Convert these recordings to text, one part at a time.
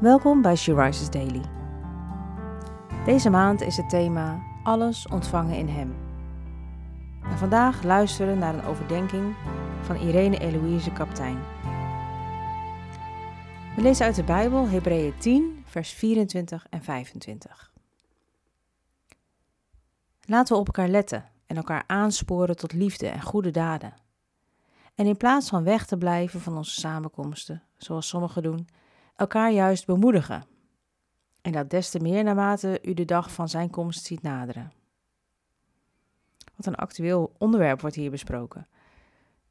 Welkom bij She Rises Daily. Deze maand is het thema Alles ontvangen in Hem. En vandaag luisteren we naar een overdenking van Irene Eloïse Kaptein. We lezen uit de Bijbel Hebreeën 10, vers 24 en 25. Laten we op elkaar letten en elkaar aansporen tot liefde en goede daden. En in plaats van weg te blijven van onze samenkomsten, zoals sommigen doen, elkaar juist bemoedigen. En dat des te meer naarmate u de dag van zijn komst ziet naderen. Wat een actueel onderwerp wordt hier besproken.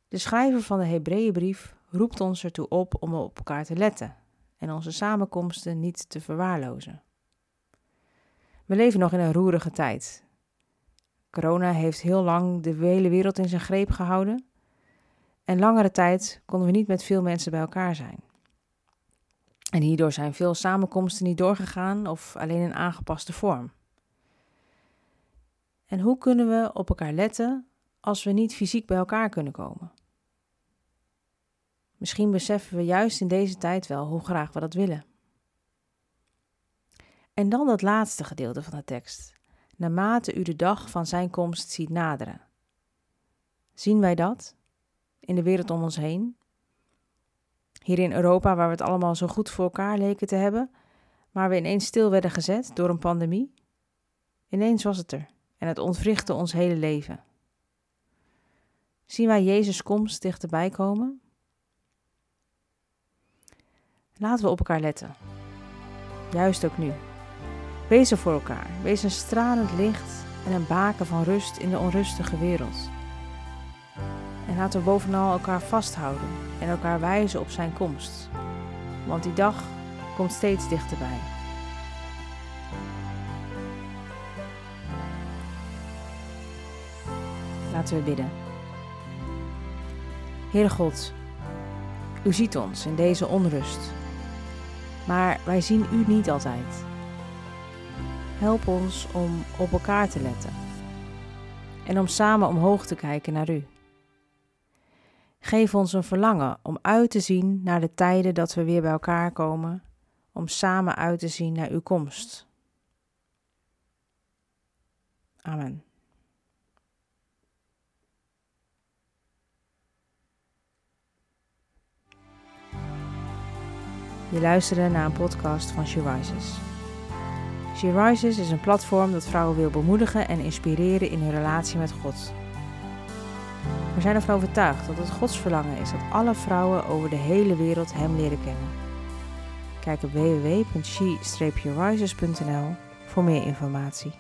De schrijver van de Hebreeënbrief roept ons ertoe op om op elkaar te letten en onze samenkomsten niet te verwaarlozen. We leven nog in een roerige tijd. Corona heeft heel lang de hele wereld in zijn greep gehouden. En langere tijd konden we niet met veel mensen bij elkaar zijn. En hierdoor zijn veel samenkomsten niet doorgegaan of alleen in aangepaste vorm. En hoe kunnen we op elkaar letten als we niet fysiek bij elkaar kunnen komen? Misschien beseffen we juist in deze tijd wel hoe graag we dat willen. En dan dat laatste gedeelte van de tekst. Naarmate u de dag van zijn komst ziet naderen. Zien wij dat in de wereld om ons heen? Hier in Europa, waar we het allemaal zo goed voor elkaar leken te hebben, maar we ineens stil werden gezet door een pandemie. Ineens was het er en het ontwrichtte ons hele leven. Zien wij Jezus' komst dichterbij komen? Laten we op elkaar letten. Juist ook nu. Wees er voor elkaar. Wees een stralend licht en een baken van rust in de onrustige wereld. En laten we bovenal elkaar vasthouden en elkaar wijzen op zijn komst. Want die dag komt steeds dichterbij. Laten we bidden. Heere God, u ziet ons in deze onrust, maar wij zien u niet altijd. Help ons om op elkaar te letten en om samen omhoog te kijken naar u. Geef ons een verlangen om uit te zien naar de tijden dat we weer bij elkaar komen, om samen uit te zien naar uw komst. Amen. Je luisterde naar een podcast van She Rises. She Rises is een platform dat vrouwen wil bemoedigen en inspireren in hun relatie met God. We zijn ervan overtuigd dat het Gods verlangen is dat alle vrouwen over de hele wereld Hem leren kennen. Kijk op www.she-rises.nl voor meer informatie.